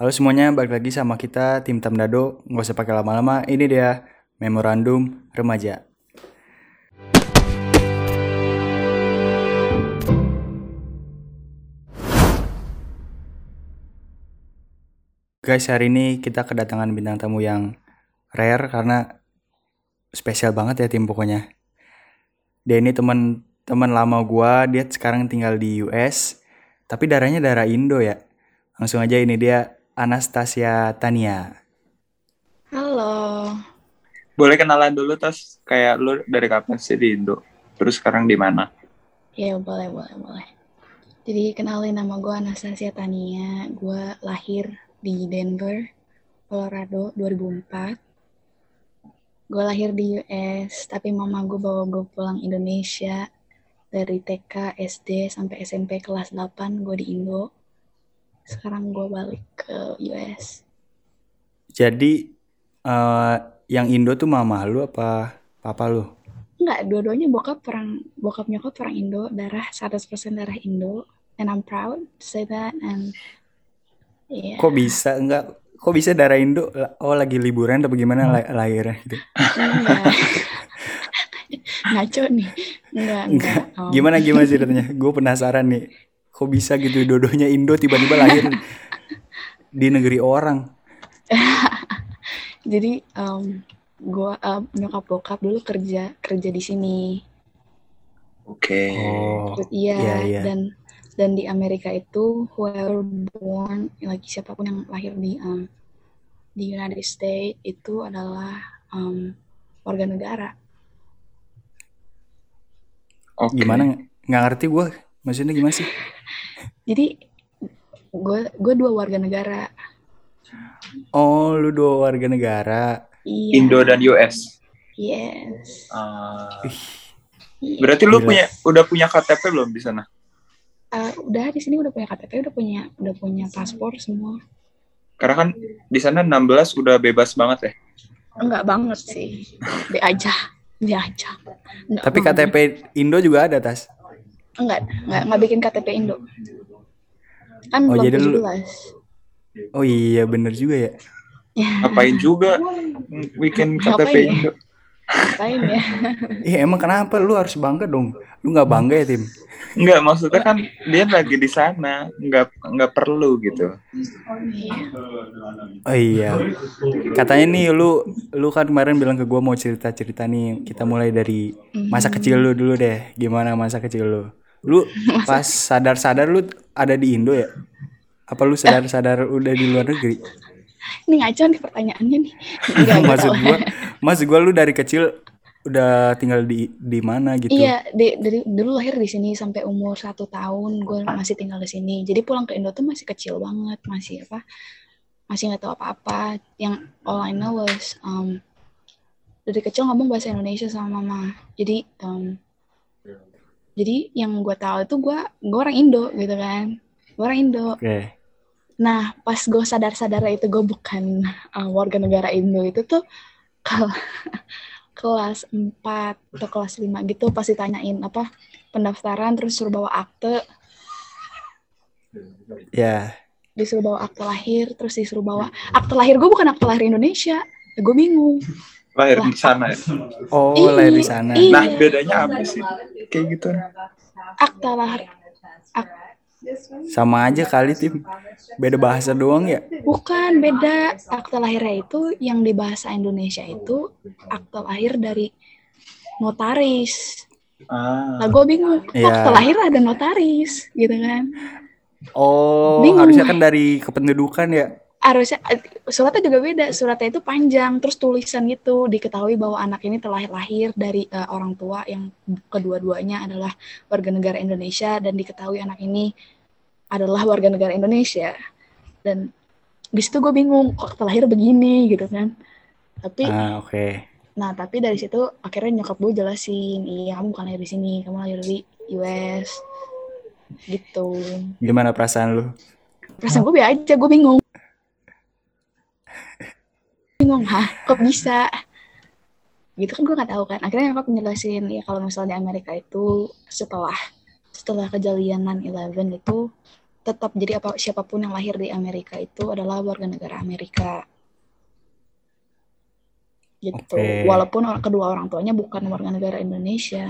Halo semuanya, balik lagi sama kita tim Tamdado. Nggak usah pakai lama-lama. Ini dia memorandum remaja. Guys, hari ini kita kedatangan bintang tamu yang rare karena spesial banget ya tim pokoknya. Dia ini teman teman lama gua, dia sekarang tinggal di US, tapi darahnya darah Indo ya. Langsung aja ini dia Anastasia Tania. Halo. Boleh kenalan dulu tas kayak lu dari kapan sih di Indo? Terus sekarang di mana? Ya boleh boleh boleh. Jadi kenalin nama gue Anastasia Tania. Gue lahir di Denver, Colorado 2004. Gue lahir di US, tapi mama gue bawa gue pulang Indonesia dari TK, SD, sampai SMP kelas 8 gue di Indo. Sekarang gue balik ke US. Jadi eh, yang Indo tuh mama lu apa papa lu? Enggak, dua-duanya bokap orang bokap nyokap orang Indo, darah 100% darah Indo. And I'm proud to say that and yeah. Kok bisa enggak? Kok bisa darah Indo? Oh lagi liburan atau gimana lah- lahirnya gitu? Enggak. Ngaco nih. Enggak, enggak. Oh. Gimana gimana ceritanya? Gue penasaran nih. Kok bisa gitu dodonya Indo tiba-tiba lahir di negeri orang? Jadi um, gua um, nyokap bokap dulu kerja kerja di sini. Oke. Oh, Terus iya, iya, iya. dan dan di Amerika itu whoever born lagi siapa pun yang lahir di um, di United States itu adalah um, warga negara. Oke. gimana? Nggak ngerti gue. Maksudnya gimana sih? Jadi gue gue dua warga negara. Oh, lu dua warga negara. Iya. Indo dan US. Yes. Iya. berarti lu Gila. punya udah punya KTP belum di sana? Uh, udah di sini udah punya KTP, udah punya udah punya paspor semua. Karena kan di sana 16 udah bebas banget ya. Enggak banget sih. Be aja. Be aja. Enggak Tapi banget. KTP Indo juga ada tas. enggak, enggak, enggak bikin KTP Indo. Kan Oh, belum jadi lu- 17. Oh iya bener juga ya. Ya, Ngapain juga bikin KTP ya? Indo? ngapain ya? Iya emang kenapa lu harus bangga dong? Lu nggak bangga ya tim? Enggak, maksudnya kan dia lagi di sana, enggak enggak perlu gitu. Oh iya. Katanya nih lu lu kan kemarin bilang ke gua mau cerita cerita nih. Kita mulai dari masa Mhm. kecil lu dulu deh. Gimana masa kecil lu? Lu pas sadar-sadar lu ada di Indo ya? Apa lu sadar-sadar udah di luar negeri? Ini ngaco nih pertanyaannya nih. Enggak, enggak maksud gua, maksud gua lu dari kecil udah tinggal di di mana gitu? Iya, di, dari dulu lahir di sini sampai umur satu tahun gue masih tinggal di sini. Jadi pulang ke Indo tuh masih kecil banget, masih apa? Masih nggak tahu apa-apa. Yang all I know was um, dari kecil ngomong bahasa Indonesia sama mama. Jadi um, jadi yang gue tahu itu gue gue orang Indo gitu kan. Gue orang Indo. Oke. Nah, pas gue sadar-sadar itu gue bukan uh, warga negara Indo itu tuh kal- kelas 4 atau kelas 5 gitu pas ditanyain apa pendaftaran terus suruh bawa akte, Ya. disuruh bawa akte lahir, terus disuruh bawa akte lahir gue bukan akte lahir Indonesia. Gue bingung. Lahir di sana ya. Oh, lahir di sana. iya. Nah, bedanya apa sih? Kayak gitu. Akte lahir ak- Sama aja kali tim. Beda bahasa doang ya? bukan beda. Akte lahirnya itu yang di bahasa Indonesia itu akte lahir dari notaris. Ah. Nah, gue bingung. Kok Iya. akte lahir ada notaris gitu kan? Oh, Bingung. harusnya kan dari kependudukan ya? Harusnya suratnya juga beda. Suratnya itu panjang terus tulisan gitu. Diketahui bahwa anak ini telah lahir dari eh, orang tua yang kedua-duanya adalah warga negara Indonesia dan diketahui anak ini adalah warga negara Indonesia. Dan di situ gue bingung kok terlahir begini gitu kan. Tapi Ah, oke. nah tapi dari situ akhirnya nyokap gue jelasin iya kamu bukan lahir di sini kamu lahir di US gitu. Gimana perasaan lu? perasaan gue biasa aja gue bingung bingung hah kok bisa gitu kan gue nggak tahu kan akhirnya nyokap menjelasin ya kalau misalnya di Amerika itu setelah setelah kejadian 9/11 itu tetap jadi apa siapa pun yang lahir di Amerika itu adalah warga negara Amerika. Gitu. Oke. Walaupun or- kedua orang tuanya bukan warga negara Indonesia.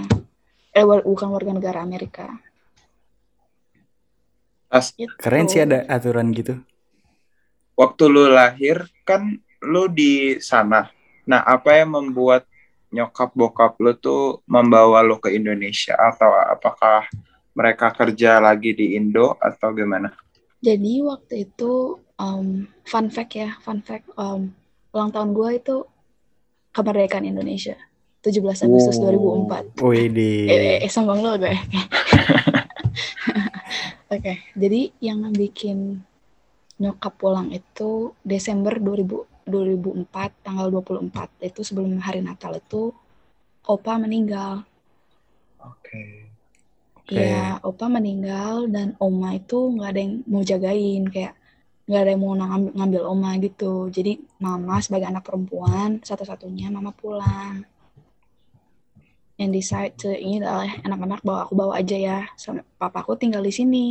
Eh wa- bukan warga negara Amerika. Pas Gitu. Keren sih ada aturan gitu. Waktu lu lahir kan lu di sana. Nah, apa yang membuat nyokap bokap lu tuh membawa lu ke Indonesia atau apakah mereka kerja lagi di Indo atau gimana? Jadi waktu itu um, fun fact ya, fun fact um, ulang tahun gue itu kemerdekaan Indonesia 17 Agustus Oh. 2004. Wih di Eh, eh, eh, sombong lo gue. Oke, jadi yang bikin nyokap pulang itu Desember 2000, 2004, tanggal 24. Itu sebelum hari Natal itu opa meninggal. Oke. Oke. Iya, opa meninggal dan oma itu nggak ada yang mau jagain kayak nggak ada yang mau ngambil, ngambil oma gitu. Jadi mama sebagai anak perempuan satu-satunya mama pulang. Yang decide to ini adalah anak-anak bawa aku bawa aja ya. Sama papaku tinggal di sini.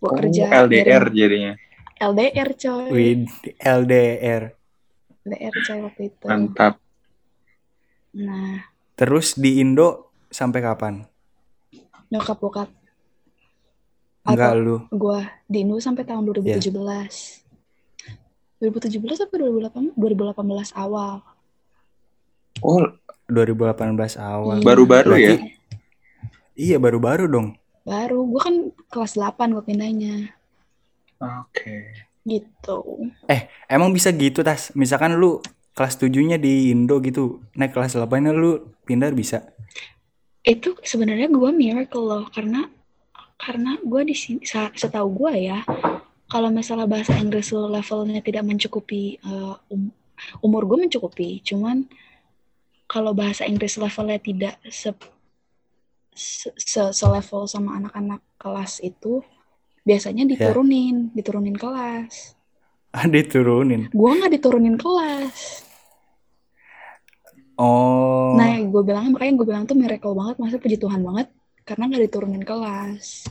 Oh, Buat kerja LDR jadinya. LDR coy. Wih di LDR. LDR coy waktu itu. Mantap. Nah, Terus di Indo sampai kapan? nyokap bokap Enggak Atau- lu. gua di Indo sampai tahun 2017. 2017 apa 2018? 2018 awal. Oh, 2018 awal. Iya. Baru-baru ya? Iya baru-baru dong. Baru, gua kan kelas 8 gua pindahnya. Oke. Gitu. Emang bisa gitu tas? Misalkan lu kelas 7-nya di Indo gitu, naik kelas 8-nya lu pindah bisa. Itu sebenarnya gua miracle loh karena karena gua di sini setahu gua ya, kalau misalnya bahasa Inggris lo levelnya tidak mencukupi eh, um- umur gue mencukupi, cuman kalau bahasa Inggris levelnya tidak se se, se- selevel sama anak-anak kelas itu biasanya diturunin, diturunin kelas. Ah diturunin. Gua nggak diturunin kelas. Oh. Nah, gue bilang makanya gue bilang tuh miracle banget, masa puji Tuhan banget karena nggak diturunin kelas.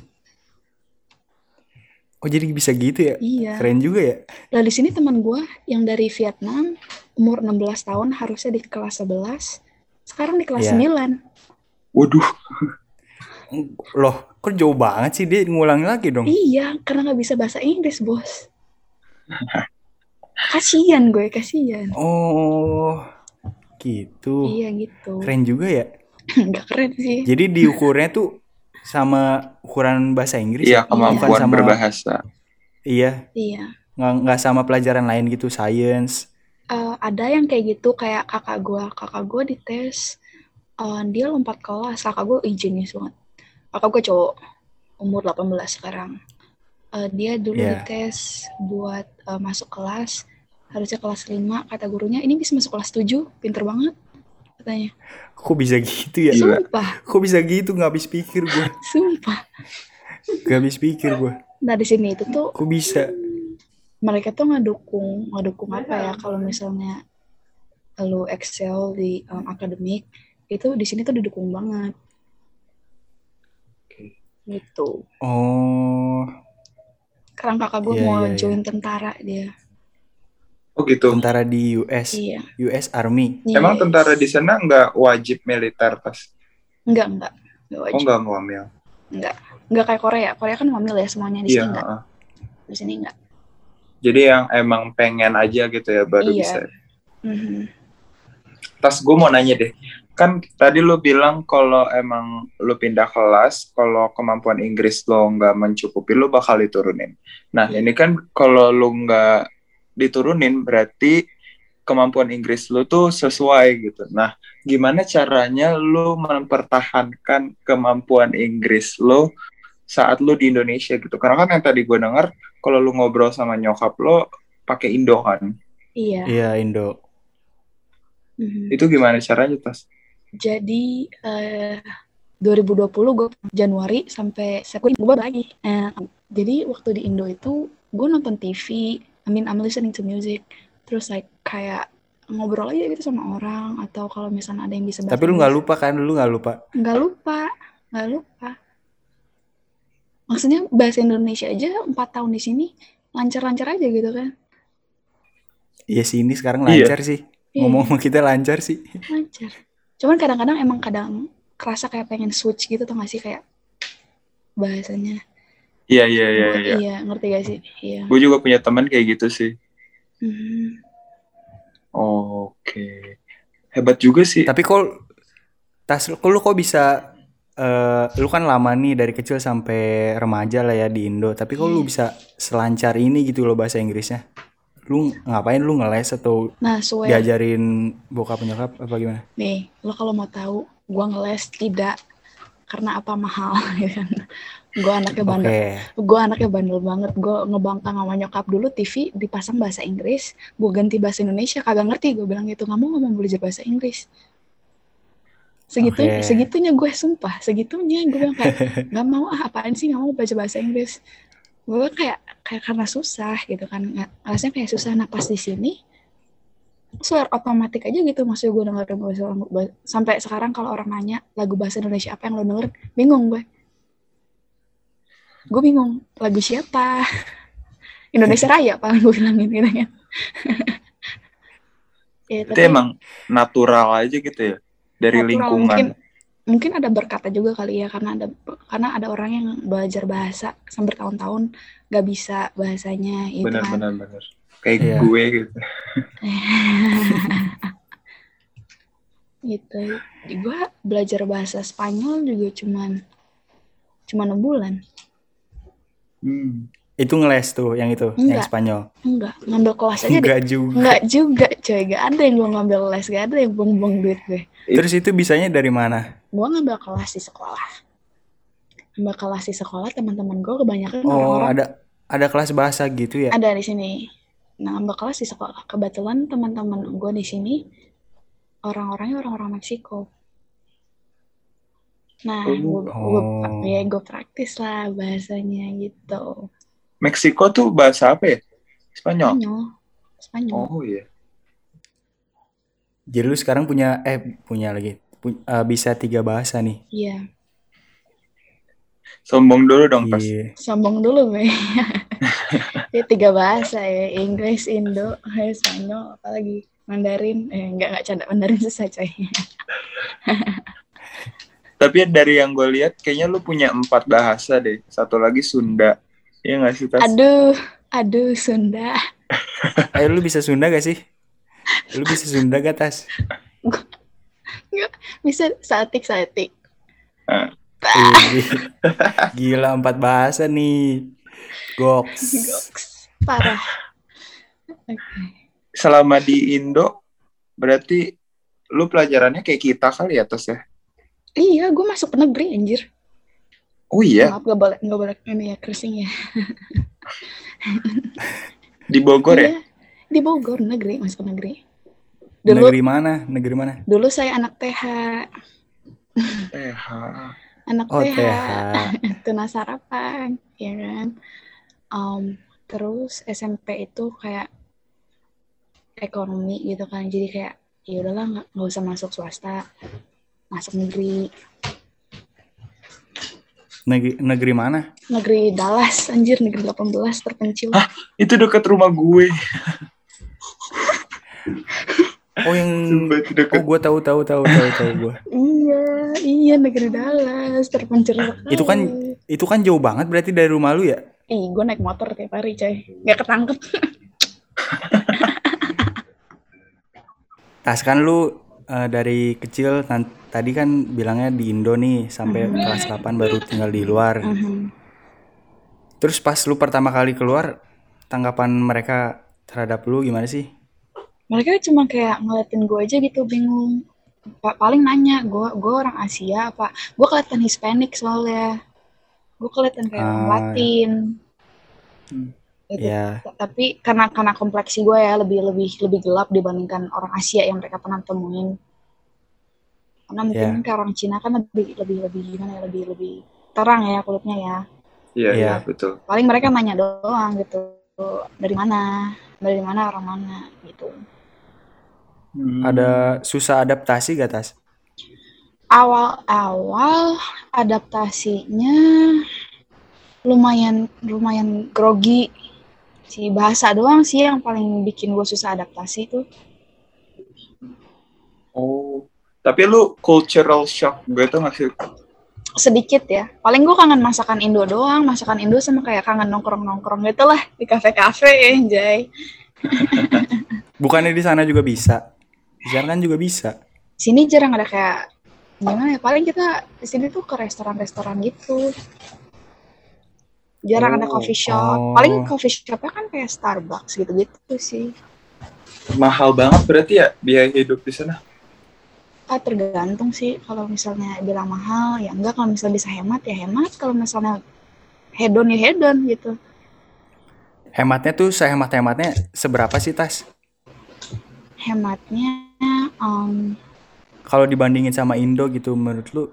Oh jadi bisa gitu ya? Iya. Keren juga ya. Lah di sini teman gue yang dari Vietnam umur 16 tahun harusnya di kelas 11, sekarang di kelas Iya. 9. Waduh, Loh, kok jauh banget sih dia ngulang lagi dong? Iya, karena nggak bisa bahasa Inggris, bos. Kasian gue, kasian. Oh. Gitu. Iya gitu. Keren juga ya. Nggak keren sih. Jadi diukurnya tuh sama ukuran bahasa Inggris iya ya? kemampuan Bukan sama- berbahasa. Iya, Iya. nggak nggak sama pelajaran lain gitu, science. Eh, ada yang kayak gitu kayak kakak gue kakak gue dites eh, dia lompat kelas kakak gue izinnya banget kakak gue cowok umur 18 sekarang Eh, dia dulu Iya. dites buat eh, masuk kelas harusnya kelas 5 kata gurunya ini bisa masuk kelas 7 pinter banget katanya Kok bisa gitu ya? Sumpah Kok bisa gitu? Nggak habis pikir gue. sumpah Nggak habis pikir gue. nah di sini itu tuh Kok bisa? mereka tuh ngedukung ngedukung apa ya kalau misalnya lu excel di um, akademik itu di sini tuh didukung banget. Gitu Oh, sekarang kakak gue Iya, mau iya, iya. join tentara dia Oh gitu. tentara di US, iya US Army. Emang Yes. tentara di sana nggak wajib militer tas? enggak enggak enggak Oh nggak ngambil. enggak enggak kayak Korea Korea kan ngambil ya semuanya di Iya. sini enggak heeh. di sini enggak Jadi yang emang pengen aja gitu ya baru Iya. bisa. Mhm. Tas gue mau nanya deh, kan tadi lu bilang kalau emang lu pindah kelas, kalau kemampuan Inggris lo nggak mencukupi, lu bakal diturunin. Nah Iya. ini kan kalau lu nggak diturunin, berarti kemampuan Inggris lu tuh sesuai gitu. Nah gimana caranya lu mempertahankan kemampuan Inggris lu saat lu di Indonesia gitu? Karena kan yang tadi gue denger, kalau lu ngobrol sama nyokap lo pakai Indo kan, iya Iya Indo. Mhm. itu gimana caranya tas? Jadi eh 2020 gue Januari sampai September gue balik lagi. Eh, jadi waktu di Indo itu gue nonton TV, I mean I'm listening to music, terus like kayak ngobrol aja gitu sama orang atau kalau misalnya ada yang bisa bahasa Tapi lu nggak Inggris. lupa kan? Lu nggak lupa. nggak lupa nggak lupa maksudnya bahasa Indonesia aja empat tahun di sini lancar-lancar aja gitu kan Iya sih ini sekarang Iya. lancar sih. Iya. Ngomong kita lancar sih. lancar cuman kadang-kadang emang kadang kerasa kayak pengen switch gitu tuh gak sih kayak bahasanya Iya iya iya iya. iya ngerti gak sih iya Gue juga punya teman kayak gitu sih. Hmm. Oke. Hebat juga sih. Tapi kok tas lu, kok lu kok bisa eh lu kan lama nih dari kecil sampai remaja lah ya di Indo. Tapi kok lu Iya. bisa selancar ini gitu loh bahasa Inggrisnya? Lu ngapain? Lu ngeles atau nah swear. diajarin bokap nyokap apa gimana? nih lo kalau mau tahu gua ngeles tidak karena apa mahal ya kan? Gue anaknya bandel. Gue anaknya bandel banget. Gue ngebangkang sama nyokap dulu TV dipasang bahasa Inggris. Gue ganti bahasa Indonesia kagak ngerti. Gue bilang gitu nggak mau nggak mau belajar bahasa Inggris. Segitu Oke. segitunya gue sumpah. Segitunya gue bilang kayak nggak mau ah apaan sih? Nggak mau belajar bahasa Inggris gue kayak kayak karena susah gitu kan. Nggak rasanya kayak susah. Nah pas di sini suara otomatis aja gitu. Maksudnya gue dengerin bahasa sampai sekarang kalau orang nanya lagu bahasa Indonesia apa yang lo denger bingung gue gue bingung lagu siapa? Indonesia Raya apa gue bilangin gitu kan. Ya, Itu emang natural aja gitu ya dari Natural, lingkungan. mungkin mungkin ada berkata juga kali ya karena ada karena ada orang yang belajar bahasa sampai bertahun-tahun gak bisa bahasanya itu Benar kan benar benar. Kayak Iya. gue gitu. gitu gue belajar bahasa Spanyol juga cuman cuma enam bulan Hmm. Itu ngeles tuh yang itu, yang Enggak. Spanyol. enggak ngambil kelas aja deh Enggak juga. enggak juga coy gak ada yang gue ngambil les gak ada yang buang-buang duit gue Terus itu bisanya dari mana? Gue ngambil kelas di sekolah ngambil kelas di sekolah teman-teman gue kebanyakan Oh, orang-orang ada ada kelas bahasa gitu ya? ada di sini nah ngambil kelas di sekolah kebetulan teman-teman gue di sini orang-orangnya orang-orang Meksiko nah gue Oh. ya gue praktis lah bahasanya gitu Meksiko tuh bahasa apa ya? Spanyol. Spanyol Spanyol Oh iya. Jadi lu sekarang punya eh punya lagi eh, bisa tiga bahasa nih. iya Sombong dulu dong pas. Iya. sombong dulu gue ya tiga bahasa ya Inggris Indo Spanyol apalagi Mandarin eh enggak enggak canda Mandarin susah coy Tapi dari yang gue lihat kayaknya lu punya empat bahasa deh. Satu lagi Sunda. Iya nggak sih Tas? aduh aduh Sunda Eh lu bisa Sunda gak sih? Lu bisa Sunda gak Tas? Bisa satik satik Ih, Gila empat bahasa nih. Goks. Goks. parah Oke. Selama di Indo berarti lu pelajarannya kayak kita kali ya Tas ya? iya gue masuk ke negeri anjir Oh iya, maaf gak boleh gak boleh ini ya cursing ya di Bogor ya? Iya, di Bogor negeri masuk ke negeri dulu Negeri mana? Negeri mana? dulu saya anak TH TH. anak Oh, TH, TH. tuna sarapan ya kan Em, terus SMP itu kayak ekonomi gitu kan jadi kayak ya udahlah nggak usah masuk swasta masuk negeri Negeri, negeri mana? negeri Dallas anjir negeri 18 terpencil Itu dekat rumah gue. Oh yang Sumpah Oh gue tahu tahu tahu tahu tahu gue. iya iya negeri Dallas terpencil Itu kan itu kan jauh banget berarti dari rumah lu ya? ih gue naik motor tiap hari coy nggak ketangkep Tas kan lu eh, dari kecil tadi kan bilangnya di Indo nih sampai Mhm. kelas 8 baru tinggal di luar. Mhm. Terus pas lu pertama kali keluar tanggapan mereka terhadap lu gimana sih? Mereka cuma kayak ngeliatin gue aja gitu bingung Pa- paling nanya gue gue orang Asia apa gue kelihatan Hispanic soalnya gue kelihatan kayak orang Ah. Latin Hmm. gitu. Ya, T- tapi karena karena kompleksi gue ya lebih lebih lebih gelap dibandingkan orang Asia yang mereka pernah temuin karena mungkin Ya. kayak orang Cina kan lebih lebih lebih gimana ya lebih lebih terang ya kulitnya ya Iya, iya, Iya. betul. paling mereka nanya doang gitu dari mana dari mana orang mana gitu Hmm. ada susah adaptasi gak Tas? awal-awal adaptasinya lumayan lumayan grogi si bahasa doang sih yang paling bikin gue susah adaptasi tuh Oh, tapi lu cultural shock gitu nggak sih? sedikit ya paling gue kangen masakan Indo doang masakan Indo sama kayak kangen nongkrong nongkrong gitu lah di kafe kafe ya Jay Bukannya di sana juga bisa? Di sana kan juga bisa. sini jarang ada kayak gimana ya paling kita di sini tuh ke restoran-restoran gitu jarang ada Oh, coffee shop oh. paling coffee shopnya kan kayak Starbucks gitu-gitu sih Mahal banget berarti ya biaya hidup di sana? ah tergantung sih kalau misalnya bilang mahal ya enggak kalau misalnya bisa hemat ya hemat kalau misalnya hedon ya hedon gitu Hematnya tuh sehemat-hematnya seberapa sih tas? hematnya em, Kalau dibandingin sama Indo gitu menurut lu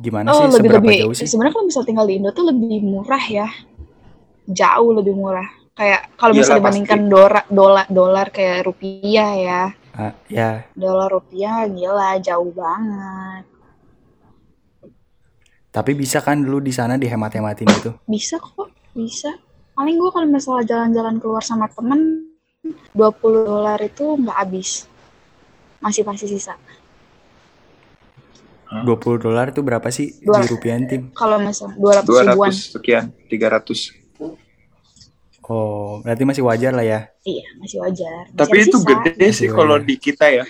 gimana oh sih? lebih Seberapa lebih jauh sih? sebenarnya kalau misalnya tinggal di Indo tuh lebih murah ya. Jauh lebih murah. Kayak kalau misalnya dibandingkan dolar dolar dolar kayak rupiah ya. Ah, ya, dolar rupiah gila jauh banget. Tapi bisa kan dulu di sana dihemat-hematin gitu. bisa kok bisa. Paling gue kalau misalnya jalan-jalan keluar sama temen 20 dolar itu nggak habis masih masih sisa 20 dolar itu berapa sih Dua- di rupiahin tim? kalau misalnya 200 ribuan 200 sekian, 300. Oh, berarti masih wajar lah ya. iya masih wajar Masih Tapi itu sisa. gede sih kalau di kita ya.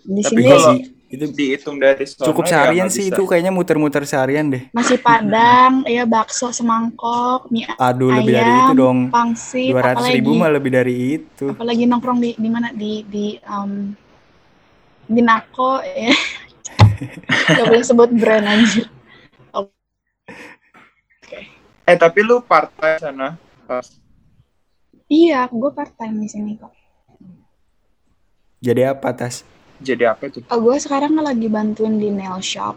di tapi sini kalau- sih, itu Dihitung dari sono cukup seharian sih bisa. itu kayaknya muter-muter seharian deh. nasi padang ya bakso semangkok mie Aduh, lebih dari Ayam, itu dong. pangsit 200 apalagi ribu mah lebih dari itu. apalagi nongkrong di di mana di di um, di Nako ya gak boleh sebut brand anjir Eh tapi lu part time sana. Pas. iya gue part time di sini kok Jadi apa tas? Jadi apa tuh? oh, gue sekarang lagi bantuin di nail shop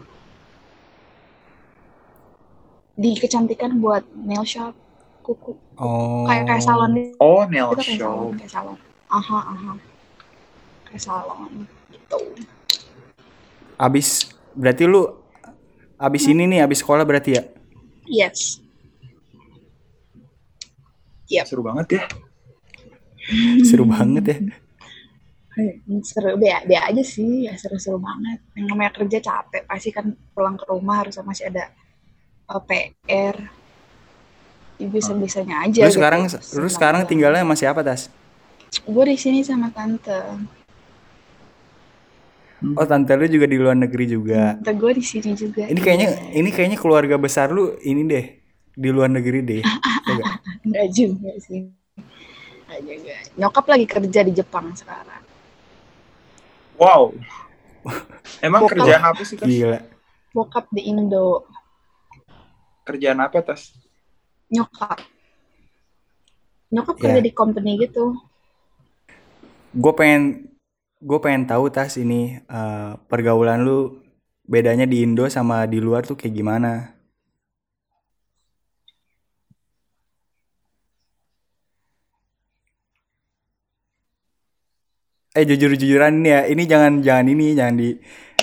di kecantikan buat nail shop kuku Oh. kayak kayak salon Oh, nail kayak salon kayak salon aha aha kayak salon gitu Abis berarti lu abis ini nih abis sekolah berarti ya? yes Yap. Seru banget ya. Seru banget ya. Hmm, seru be be aja sih ya seru-seru banget yang namanya kerja capek pasti kan pulang ke rumah harus masih ada uh, PR ya, bisa bisanya aja Lu sekarang gitu. lu sekarang tinggalnya masih apa tas? gue di sini sama tante Oh tante lu juga di luar negeri juga. tante gue di sini juga Ini kayaknya ini kayaknya keluarga besar lu ini deh di luar negeri deh. Nggak? enggak juga sih enggak juga nyokap lagi kerja di Jepang sekarang Wow. Emang Bokap. kerjaan apa sih, Tas? Gila. bokap di Indo Kerjaan apa, Tas? nyokap nyokap Ya. kerja di company gitu Gue pengen gue pengen tahu tas ini eh, pergaulan lu bedanya di Indo sama di luar tuh kayak gimana? Eh jujur-jujuran ini ya, ini jangan jangan ini jangan di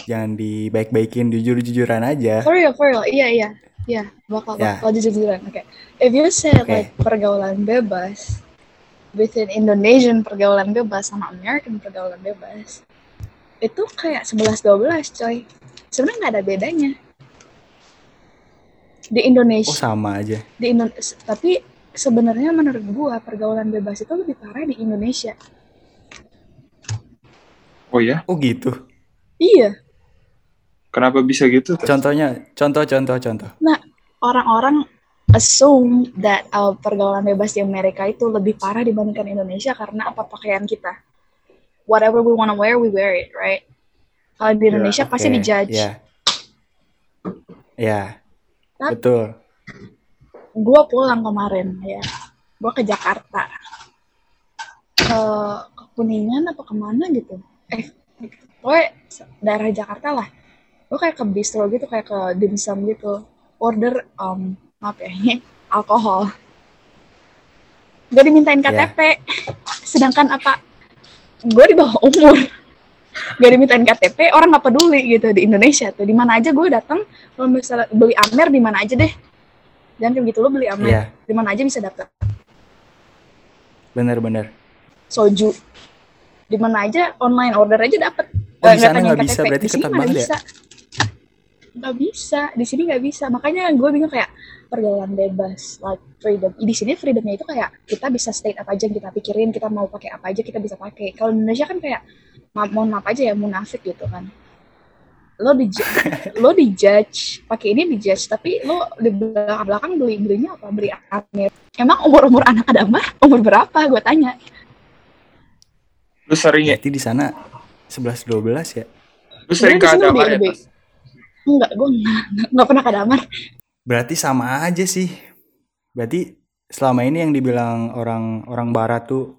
jangan di baik-baikin jujur-jujuran aja. For real, for real. Iya, iya. Iya, bakal, Ya. bakal jujur-jujuran. Oke. If you say Oke. like pergaulan bebas, within Indonesian pergaulan bebas sama American pergaulan bebas, itu kayak 11-12 coy. Sebenarnya nggak ada bedanya. Di Oh Indonesia, sama aja. di Indo tapi sebenarnya menurut gua pergaulan bebas itu lebih parah di Indonesia. Oh ya? Oh gitu. Iya. Kenapa bisa gitu? Contohnya, contoh, contoh, contoh. Nah, orang-orang assume that uh, pergaulan bebas di Amerika itu lebih parah dibandingkan Indonesia karena apa pakaian kita. Whatever we wanna wear, we wear it, right? Kalau di Ya, Indonesia pasti Oke, dijudge. Ya. Ya. Tapi- Betul. Gua pulang kemarin, ya. Gua ke Jakarta. Ke, ke Kuningan apa ke mana gitu. Eh, pokoknya daerah Jakarta lah. Gue kayak ke bistro gitu, kayak ke dimsum gitu. Order, um, maaf ya, ini alkohol. Gue dimintain Ya. KTP. Sedangkan apa? Gue di bawah umur. Gak dimintain KTP, orang nggak peduli gitu di Indonesia tuh. Di mana aja gue datang, kalau misalnya beli Amer di mana aja deh. jangan kayak gitu lo beli amer Iya, di mana aja bisa dapet bener-bener. soju di mana aja online order aja dapet. Oh, di sana tanya nggak bisa, berarti di sini nggak ya? bisa. Nggak bisa. Di sini nggak bisa. Makanya gue bingung kayak pergaulan bebas like freedom. Di sini freedomnya itu kayak kita bisa state apa aja yang kita pikirin kita mau pakai apa aja kita bisa pakai. Kalau di Indonesia kan kayak ma mohon maaf aja ya munafik gitu kan. Lo di lo dijudge pakai ini dijudge tapi lo di belakang belakang beli belinya apa? Beli amer emang umur umur anak Adamah umur berapa? Gue tanya Lu sering ya? Berarti di sana 11 12 ya. Lu sering ke Adamar ya? enggak gue nggak nggak pernah ke Adamar Berarti sama aja sih. Berarti selama ini yang dibilang orang orang barat tuh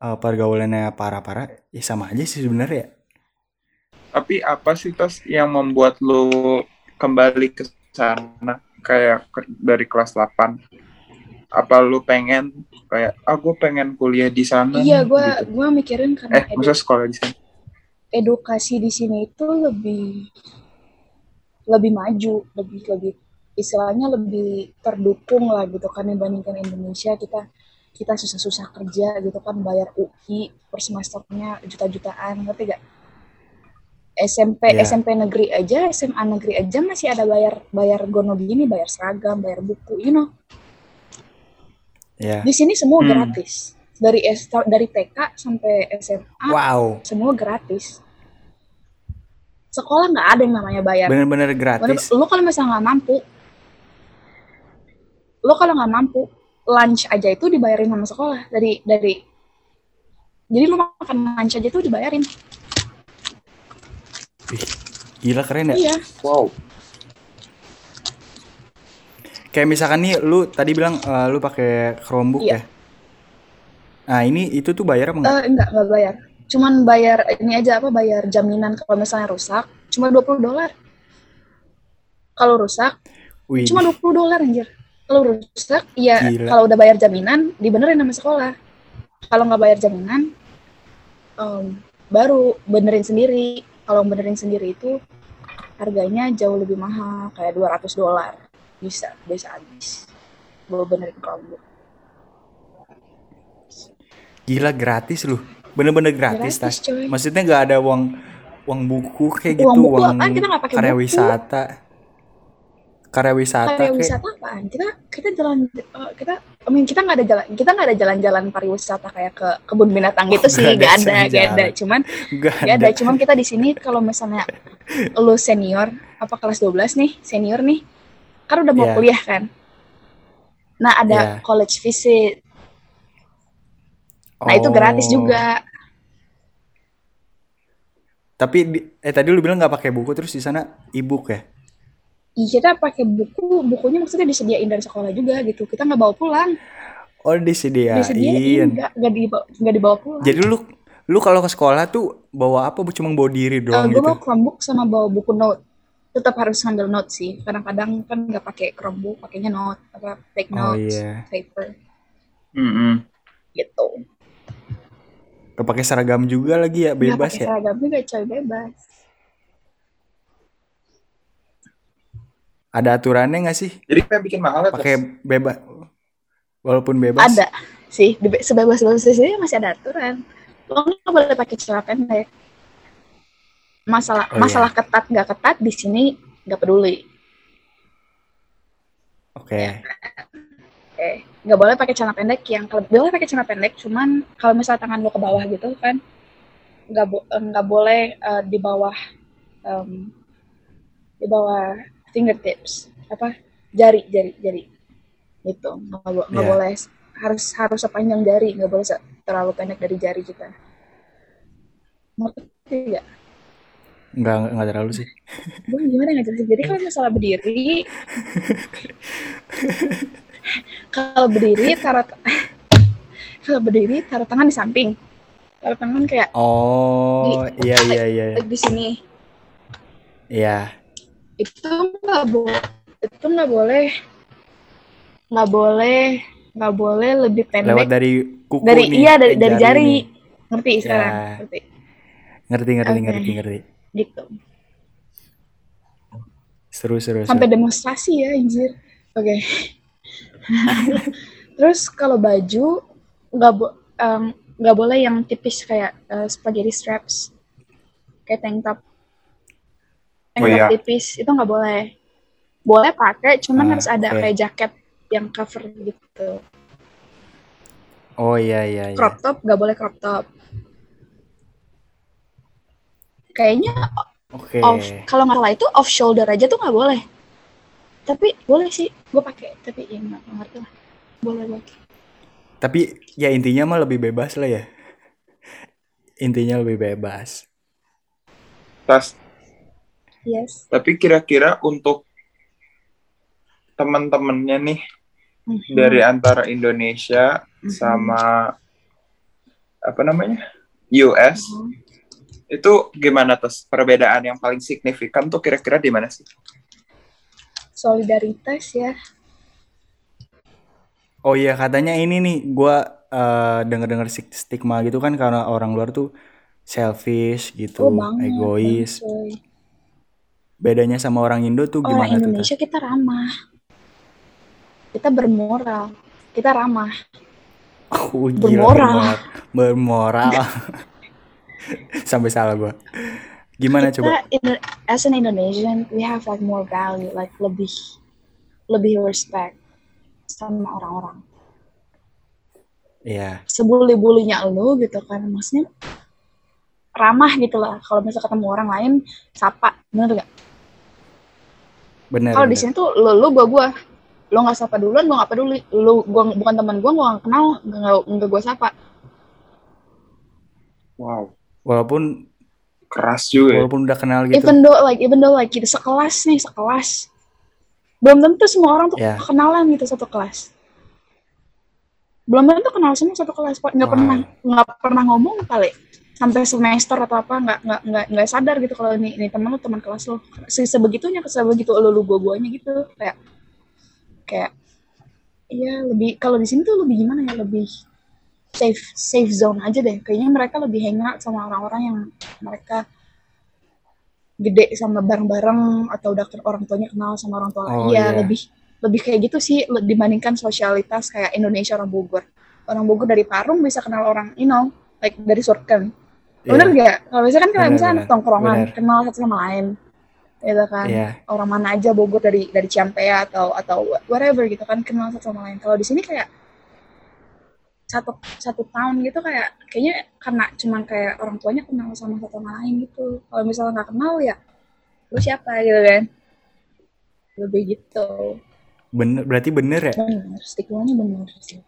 eh, pergaulannya parah-parah, ya sama aja sih sebenarnya. ya. Tapi apa sih tas yang membuat lu kembali ke sana kayak dari kelas 8? Apa lu pengen kayak ah gue pengen kuliah di sana? Iya, gue gitu. gua mikirin karena Eh, edu- maksudnya sekolah di sana? edukasi di sini itu lebih lebih maju, lebih lebih istilahnya lebih terdukung lah gitu kan dibandingkan Indonesia kita kita susah-susah kerja gitu kan bayar UI per semesternya juta-jutaan ngerti gak? SMP Iya. SMP negeri aja SMA negeri aja masih ada bayar bayar gono gini bayar seragam bayar buku you know Ya. di sini semua Hmm. gratis dari S dari TK sampai SMA Wow, semua gratis sekolah nggak ada yang namanya bayar bener-bener Bener, gratis. lo kalau misalnya nggak mampu lo kalau nggak mampu lunch aja itu dibayarin sama sekolah dari dari jadi lo makan lunch aja itu dibayarin Ih, gila keren ya. iya Wow. Kayak misalkan nih lu tadi bilang eh, lu pakai Chromebook Iya. ya. Nah, ini itu tuh bayar apa enggak? Eh, enggak nggak bayar. Cuman bayar ini aja apa bayar jaminan kalau misalnya rusak cuma 20 dolar. Kalau rusak Wih, cuma 20 dolar anjir. Kalau rusak ya kalau udah bayar jaminan dibenerin sama sekolah. Kalau nggak bayar jaminan em, baru benerin sendiri. Kalau benerin sendiri itu harganya jauh lebih mahal kayak 200 dolar bisa bisa habis mau benerin Chromebook gila gratis lu. Bener-bener gratis, Gratis, tas. coy. Maksudnya nggak ada uang uang buku kayak gitu, Uang buku uang apaan? Kita karya buku. wisata. Karya wisata karya kayak wisata apaan kita kita jalan eh, kita I mean, kita nggak ada jalan kita nggak ada jalan-jalan pariwisata kayak ke kebun binatang gitu Oh, sih nggak ada nggak ada ada cuman nggak nggak ada cuman kita di sini kalau misalnya lu senior apa kelas 12 nih senior nih kan udah mau Iya. kuliah kan nah ada Iya. college visit nah itu gratis Oh. juga Tapi eh tadi lu bilang nggak pakai buku terus di sana e-book ya? Iya, kita pakai buku bukunya maksudnya disediain dari sekolah juga gitu kita nggak bawa pulang Oh disediain. disediain nggak nggak dibawa nggak dibawa pulang Jadi lu lu kalau ke sekolah tuh bawa apa? Cuma bawa diri gue doang gitu. bawa Chromebook sama bawa buku note tetap harus ngambil note sih kadang-kadang kan nggak pakai Chromebook pakainya note apa take Oh notes iya. paper Mm-mm. gitu Kepakai seragam juga lagi ya, bebas ya. seragam juga coy bebas Ada aturannya nggak sih? Jadi kayak bikin mahal ya? Pakai bebas. Walaupun bebas. ada sih di- sebebas-bebas di sini masih ada aturan lo nggak boleh pakai celana pendek masalah Oh, masalah ketat nggak ketat di sini nggak peduli. Oke. eh nggak boleh pakai celana pendek yang kalau boleh pakai celana pendek cuman kalau misalnya tangan lo ke bawah gitu kan nggak bo- eh, nggak boleh eh, di bawah em, di bawah fingertips apa jari jari jari. Gitu. Nggak bo- Iya. boleh harus harus sepanjang jari nggak boleh terlalu pendek dari jari kita. Ngerti nggak Nggak nggak terlalu sih. gue gimana nggak jelasin jadi kalau misalnya berdiri kalau berdiri taruh kalau berdiri taruh tangan di samping taruh tangan kayak Oh, iya iya iya. like di sini Iya. itu nggak boleh itu nggak boleh nggak boleh nggak boleh lebih Lewat pendek dari kuku dari nih. iya dari eh, dari jari nih. ngerti sekarang Ya. ngerti Ngerti ngerti Oke. ngerti ngerti. Gitu Seru seru. sampai seru. demonstrasi ya anjir oke Terus kalau baju nggak bo em, nggak boleh yang tipis kayak eh, spaghetti straps, kayak tank top, tank Oh, top iya. tipis itu nggak boleh. Boleh pakai, cuman Ah, harus ada oke. kayak jaket yang cover gitu. Oh iya iya iya. Crop top nggak boleh crop top. Kayaknya Oke. off kalau nggak salah itu off shoulder aja tuh nggak boleh. Tapi boleh sih, gue pakai. Tapi ya nggak ngerti lah. Boleh boleh. Tapi ya intinya mah lebih bebas lah ya. Intinya lebih bebas. Tas Yes. tapi kira-kira untuk teman-temannya nih Mhm. dari antara Indonesia Mhm. sama apa namanya US Mhm. Itu gimana terus perbedaan yang paling signifikan tuh kira-kira di mana sih? solidaritas ya. Oh iya katanya ini nih gua eh, denger-denger stig- stigma gitu kan karena orang luar tuh selfish gitu, Oh banget, egois. Bedanya sama orang Indo tuh Orang gimana tuh? Tas? Indonesia kita ramah, kita bermoral, kita ramah. Oh, gila, Bermoral. bermoral. Bermoral. Sampai salah gua. Gimana coba? Kita Indo- as an Indonesian, we have like more value, like lebih lebih respect sama orang-orang. Iya, Sebuli-bulinya lu gitu kan, maksudnya ramah gitu lah. Kalau misalnya ketemu orang lain, sapa, bener gak? bener. Kalau di sini tuh lu, lu gua gua, lu nggak sapa duluan, gua nggak peduli. Lu gua bukan teman gua, gua nggak kenal, nggak nggak gua sapa. Wow, Walaupun keras juga. ya. walaupun udah kenal gitu. Even though like even though like kita sekelas nih sekelas, belum tentu semua orang tuh Ya. kenalan gitu satu kelas. Belum tentu kenal semua satu kelas, nggak Wow. pernah nggak pernah ngomong kali sampai semester atau apa nggak nggak nggak nggak sadar gitu kalau ini ini teman lu teman kelas lo Se- sebegitunya sebegitu lu lu gua guanya gitu kayak kayak Iya lebih kalau di sini tuh lebih gimana ya lebih safe safe zone aja deh kayaknya mereka lebih hangout sama orang-orang yang mereka gede sama bareng-bareng atau udah orang tuanya kenal sama orang tua Oh, iya iya. lebih lebih kayak gitu sih dibandingkan sosialitas kayak Indonesia orang Bogor orang Bogor dari Parung bisa kenal orang you know like dari Surken Iya, bener gak kalau misalkan Bener, misalnya bener. tongkrongan Bener. kenal satu sama lain gitu kan Iya. orang mana aja Bogor dari dari Ciampea atau atau whatever gitu kan kenal satu sama lain kalau di sini kayak satu satu tahun gitu kayak kayaknya karena cuman kayak orang tuanya kenal sama satu sama lain gitu. Kalau misalnya nggak kenal ya lu siapa gitu kan? Lebih gitu. Bener, berarti bener ya. bener stigmanya bener sih.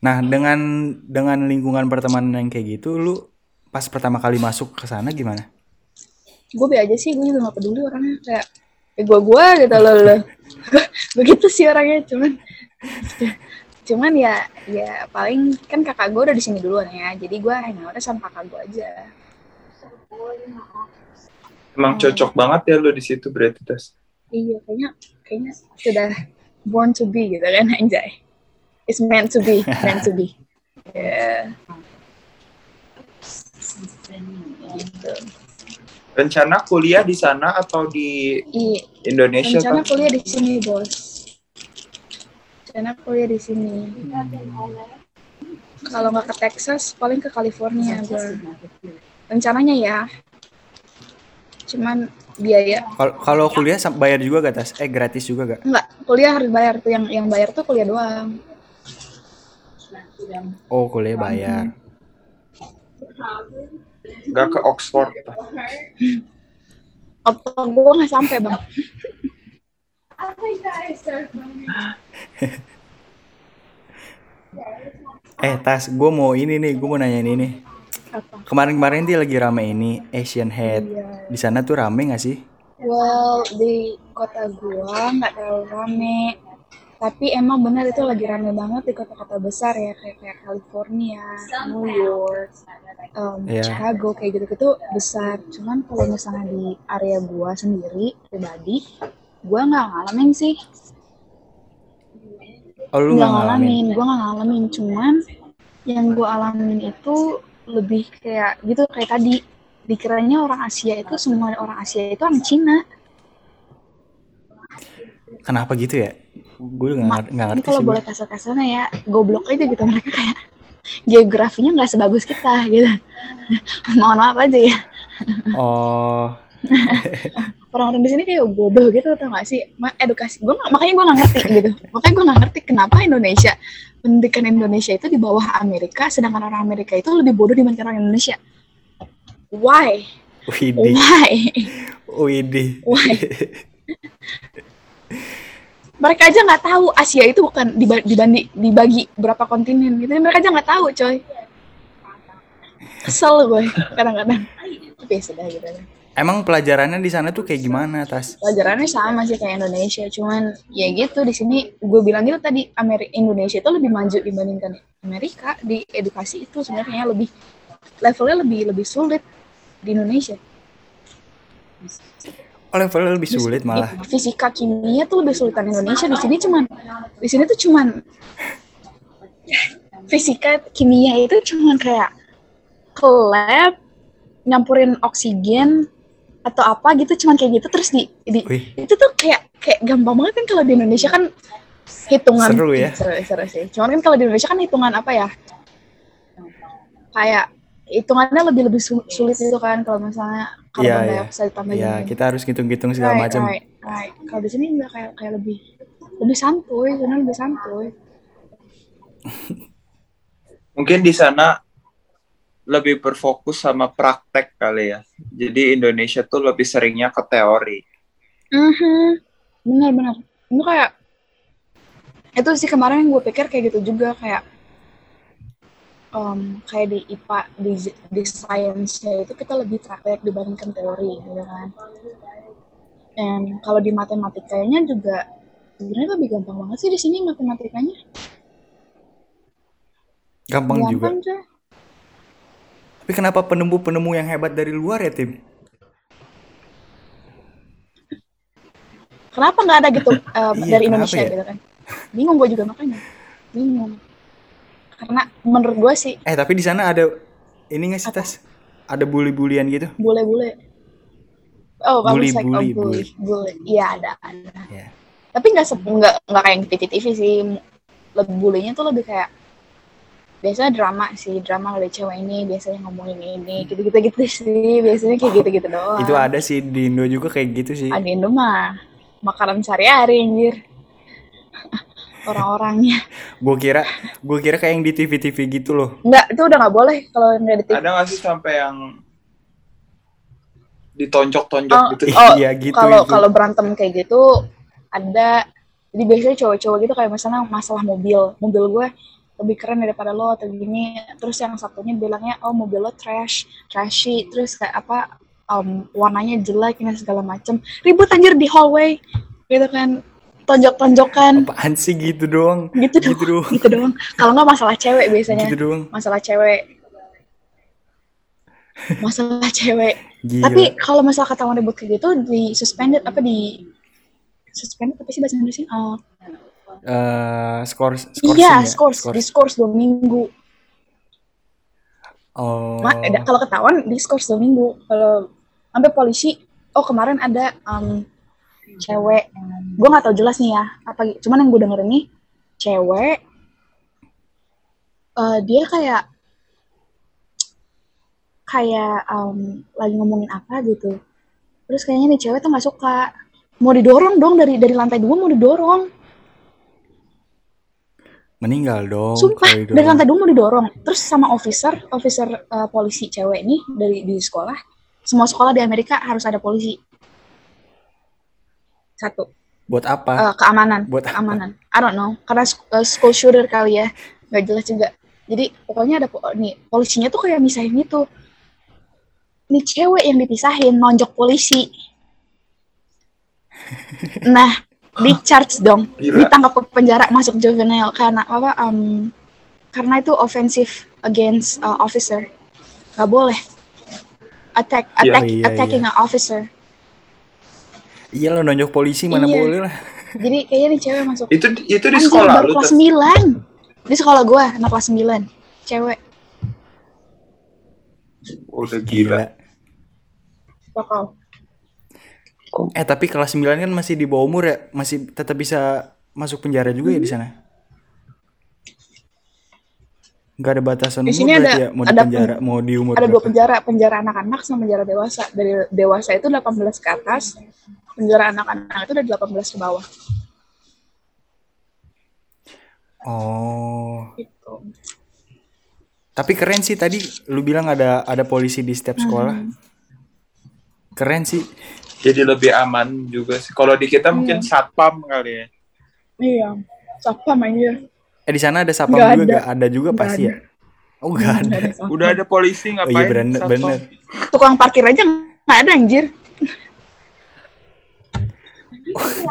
Nah, dengan dengan lingkungan pertemanan yang kayak gitu, lu pas pertama kali masuk ke sana gimana? gue be aja sih gue juga nggak peduli orangnya kayak ya gue gue gitu loh loh. Begitu sih orangnya cuman cuman ya ya paling kan kakak gue udah di sini duluan ya. Jadi gue hangoutnya sama kakak gue aja. Emang cocok banget ya lu di situ berarti tas. iya kayaknya kayaknya sudah born to be gitu kan anjay. It's meant to be meant to be. Gitu Rencana kuliah di sana atau di iya Indonesia rencana kan? kuliah di sini bos rencana kuliah di sini kalau nggak ke Texas paling ke California gue rencananya ya cuman biaya Kalau kalau kuliah bayar juga gak tas? Eh gratis juga gak? enggak kuliah harus bayar tuh yang yang bayar tuh kuliah doang Oh kuliah bayar. Gak ke Oxford. Otak gue nggak sampai bang Eh tas, gue mau ini nih, gue mau nanya ini nih. Kemarin-kemarin dia lagi rame ini Asian Head. Iya. Di sana tuh rame gak sih? well di kota gua nggak terlalu rame tapi emang benar itu lagi rame banget di kota-kota besar ya kayak kayak California, New York, um, Iya. Chicago kayak gitu-gitu besar. Cuman kalau misalnya di area gua sendiri pribadi, gua nggak ngalamin sih, Oh lu nggak gak ngalamin? ngalamin, gua nggak ngalamin. Cuman yang gua alamin itu lebih kayak gitu kayak tadi dikiranya orang Asia itu semua orang Asia itu orang Cina. Kenapa gitu ya? gue nggak ngerti, nggak Ini ngerti kalau gue. boleh kasar-kasarnya ya, goblok aja gitu mereka kayak geografinya nggak sebagus kita gitu. Mohon maaf aja ya. Oh, Orang-orang di sini kayak bodoh gitu tau gak sih? Ma- edukasi gue makanya gue nggak ngerti gitu. Makanya gue nggak ngerti kenapa Indonesia pendidikan Indonesia itu di bawah Amerika, sedangkan orang Amerika itu lebih bodoh dibandingkan orang Indonesia. Why? Widih, Why? Widih. Why? mereka aja nggak tahu Asia itu bukan diba- dibandi dibagi berapa kontinen gitu mereka aja nggak tahu coy kesel gue kadang-kadang tapi ya sudah gitu Emang pelajarannya di sana tuh kayak gimana, Tas? pelajarannya sama sih kayak Indonesia cuman ya gitu di sini gue bilang gitu tadi Amerika Indonesia itu lebih maju dibandingkan Amerika di edukasi itu sebenarnya lebih levelnya lebih lebih sulit di Indonesia Oh, levelnya lebih sulit malah. Fisika kimia tuh lebih sulitan Indonesia di sini cuman di sini tuh cuman fisika kimia itu cuman kayak ke lab nyampurin oksigen atau apa gitu cuman kayak gitu terus di, di Wih, itu tuh kayak kayak gampang banget kan kalau di Indonesia kan hitungan Seru ya. seru, seru sih cuman kan kalau di Indonesia kan hitungan apa ya kayak hitungannya lebih lebih su- sulit itu kan kalau misalnya Iya, karbon iya. dioksida ditambah ya gini. kita harus ngitung-ngitung segala Right, macam. right, right. Kalau di sini enggak kayak kayak lebih lebih santuy, sebenarnya lebih santuy. Mungkin di sana lebih berfokus sama praktek kali ya. Jadi Indonesia tuh lebih seringnya ke teori. Mhm. Benar benar. Itu kayak itu sih kemarin yang gue pikir kayak gitu juga kayak em, kayak di IPA di di science-nya itu kita lebih praktek dibandingkan teori gitu kan. Dan kalau di matematikanya juga sebenarnya lebih gampang banget sih di sini matematikanya. Gampang juga. Gampang tuh. Tapi kenapa penemu-penemu yang hebat dari luar ya, Tim? Kenapa nggak ada gitu em, Iya, dari Indonesia ya? gitu kan? Bingung gue juga makanya. Bingung. Karena menurut gue sih Eh, tapi di sana ada ini nggak sih, Tas? Ada bully-bulian gitu? bule-bule. Oh, kamu Bully, like bully, oh, bully, bully. Iya ada, ada. Ya. Tapi nggak nggak nggak kayak yang di TV sih. Lebih bullynya tuh lebih kayak biasanya drama sih, drama ada cewek ini biasanya ngomongin ini, gitu-gitu gitu sih. Biasanya kayak gitu-gitu doang. Itu ada sih di Indo juga kayak gitu sih. Ada Indo mah makanan sehari-hari anjir. Orang-orangnya. Gue kira, gue kira kayak yang di TV-TV gitu loh. Enggak, itu udah nggak boleh kalau nggak di TV. Ada nggak sih sampai yang ditonjok-tonjok Oh, gitu? oh, Iya, gitu Kalau itu. kalau berantem kayak gitu ada jadi biasanya cowok-cowok gitu kayak misalnya masalah mobil, mobil gue lebih keren daripada lo atau gini. Terus yang satunya bilangnya oh mobil lo trash, trashy, terus kayak apa um, warnanya jelek ini segala macem. Ribut anjir di hallway gitu kan. Tonjok-tonjokan Apaan sih gitu doang? gitu Gitu doang. doang. Gitu doang. Kalau nggak masalah cewek biasanya. Gitu doang. Masalah cewek. Masalah cewek. Gila. Tapi kalau misal ketahuan ribut kayak gitu di suspended apa di suspended apa sih bahasa Indonesia? Oh, Eh, skor, skor iya, ya? scores, di scores dua minggu. Oh. Ma- ada- kalau ketahuan di scores dua minggu. Kalau sampai polisi, oh kemarin ada um, cewek, gue nggak tahu jelas nih ya. Apa, cuman yang gue denger ini cewek, eh, dia kayak kayak um, lagi ngomongin apa gitu. Terus kayaknya nih cewek tuh nggak suka. Mau didorong dong dari dari lantai dua mau didorong. Meninggal dong. Sumpah, dari lantai dua mau didorong. Terus sama officer, officer uh, polisi cewek nih dari di sekolah. Semua sekolah di Amerika harus ada polisi. Satu, Buat apa? uh, keamanan. Buat apa? keamanan. I don't know, karena uh, school shooter kali ya. Gak jelas juga. Jadi pokoknya ada po- nih polisinya tuh kayak misahin gitu. Nih cewek yang dipisahin nonjok polisi. Nah, di charge dong. Gila. ditangkap ke penjara masuk juvenile. Karena apa um, karena itu offensive against uh, officer. Nggak boleh. Attack Iya, attack iya, attacking an officer. Iya lo nonjok polisi mana Iya. boleh lah. jadi kayaknya nih cewek masuk. Itu itu di Anjir, sekolah lu kelas. 9 di sekolah gua anak kelas 9 cewek. Udah gila. Bakal Eh tapi kelas 9 kan masih di bawah umur ya, masih tetap bisa masuk penjara juga ya di sana? Gak ada batasan Di umur sini berarti ada- ya mau di ada penjara mau di umur ada dua berapa? penjara penjara anak-anak sama penjara dewasa dari dewasa itu 18 ke atas penjara anak-anak itu dari 18 ke bawah Oh, gitu tapi keren sih tadi lu bilang ada ada polisi di setiap sekolah. Hmm. Keren sih. Jadi lebih aman juga sih. Kalau di kita mungkin satpam kali ya. iya siapa anjir Eh di sana ada Nggak juga ada. gak? Ada juga Nggak pasti ada. ya? Oh gak ada. Nggak ada satpam. Udah ada polisi Oh ngapain? iya bener, satpam? bener. tukang parkir aja nggak ada anjir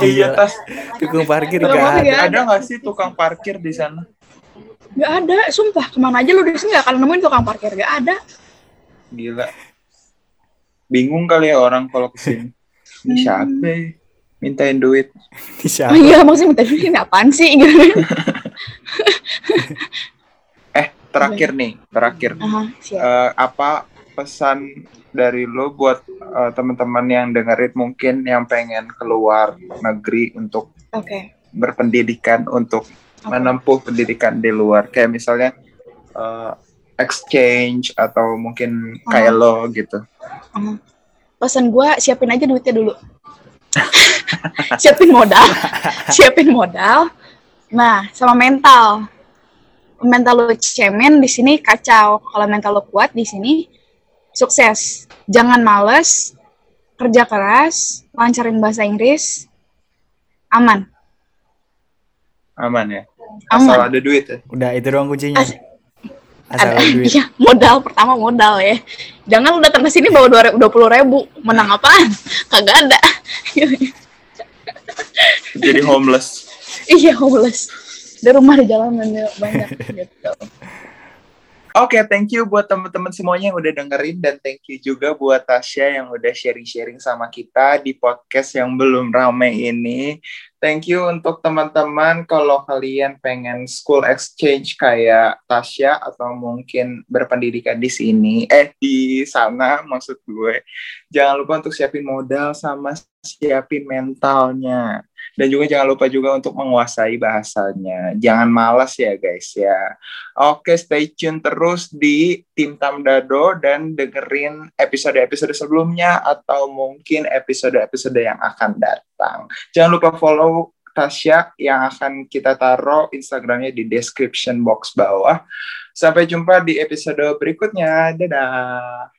Iya tas. Tukang parkir Tukang gak parkir ada. Ada nggak sih tukang parkir di sana? nggak ada sumpah ke mana aja lu di sini nggak akan nemuin tukang parkir nggak ada Gila. Bingung kali ya orang kalau ke sini. Ini siapa ya? Mintain duit. Ini siapa? oh iya maksudnya minta duit ini apaan sih gitu Eh, terakhir nih, terakhir. Aha, Eh, apa pesan dari lo buat eh, teman-teman yang dengerin mungkin yang pengen keluar negeri untuk oke berpendidikan untuk Apa? menempuh pendidikan di luar kayak misalnya eh, exchange atau mungkin kayak lo gitu. Aha. Pesan gue siapin aja duitnya dulu. Siapin modal. Siapin modal. Nah sama mental. Mental lu cemen di sini kacau. Kalau mental lu kuat di sini sukses. Jangan males kerja keras lancarin bahasa Inggris aman. Aman ya. Asal aman ada duit ya. Udah itu doang kuncinya. As- Asal ada duit. iya modal pertama modal ya jangan lu datang ke sini bawa dua puluh ribu menang apaan kagak ada Jadi homeless. iya homeless di rumah di jalanan banyak gitu Oke, thank you buat teman-teman semuanya yang udah dengerin dan thank you juga buat Tasya yang udah sharing-sharing sama kita di podcast yang belum rame ini. Thank you untuk teman-teman kalau kalian pengen school exchange kayak Tasya atau mungkin berpendidikan di sini, eh di sana maksud gue. Jangan lupa untuk siapin modal sama siapin mentalnya. Dan juga jangan lupa juga untuk menguasai bahasanya. Jangan malas ya guys ya. Oke, stay tune terus di Tim Tamdado dan dengerin episode-episode sebelumnya atau mungkin episode-episode yang akan datang. Jangan lupa follow Tasya yang akan kita taruh Instagramnya di description box bawah. Sampai jumpa di episode berikutnya. Dadah.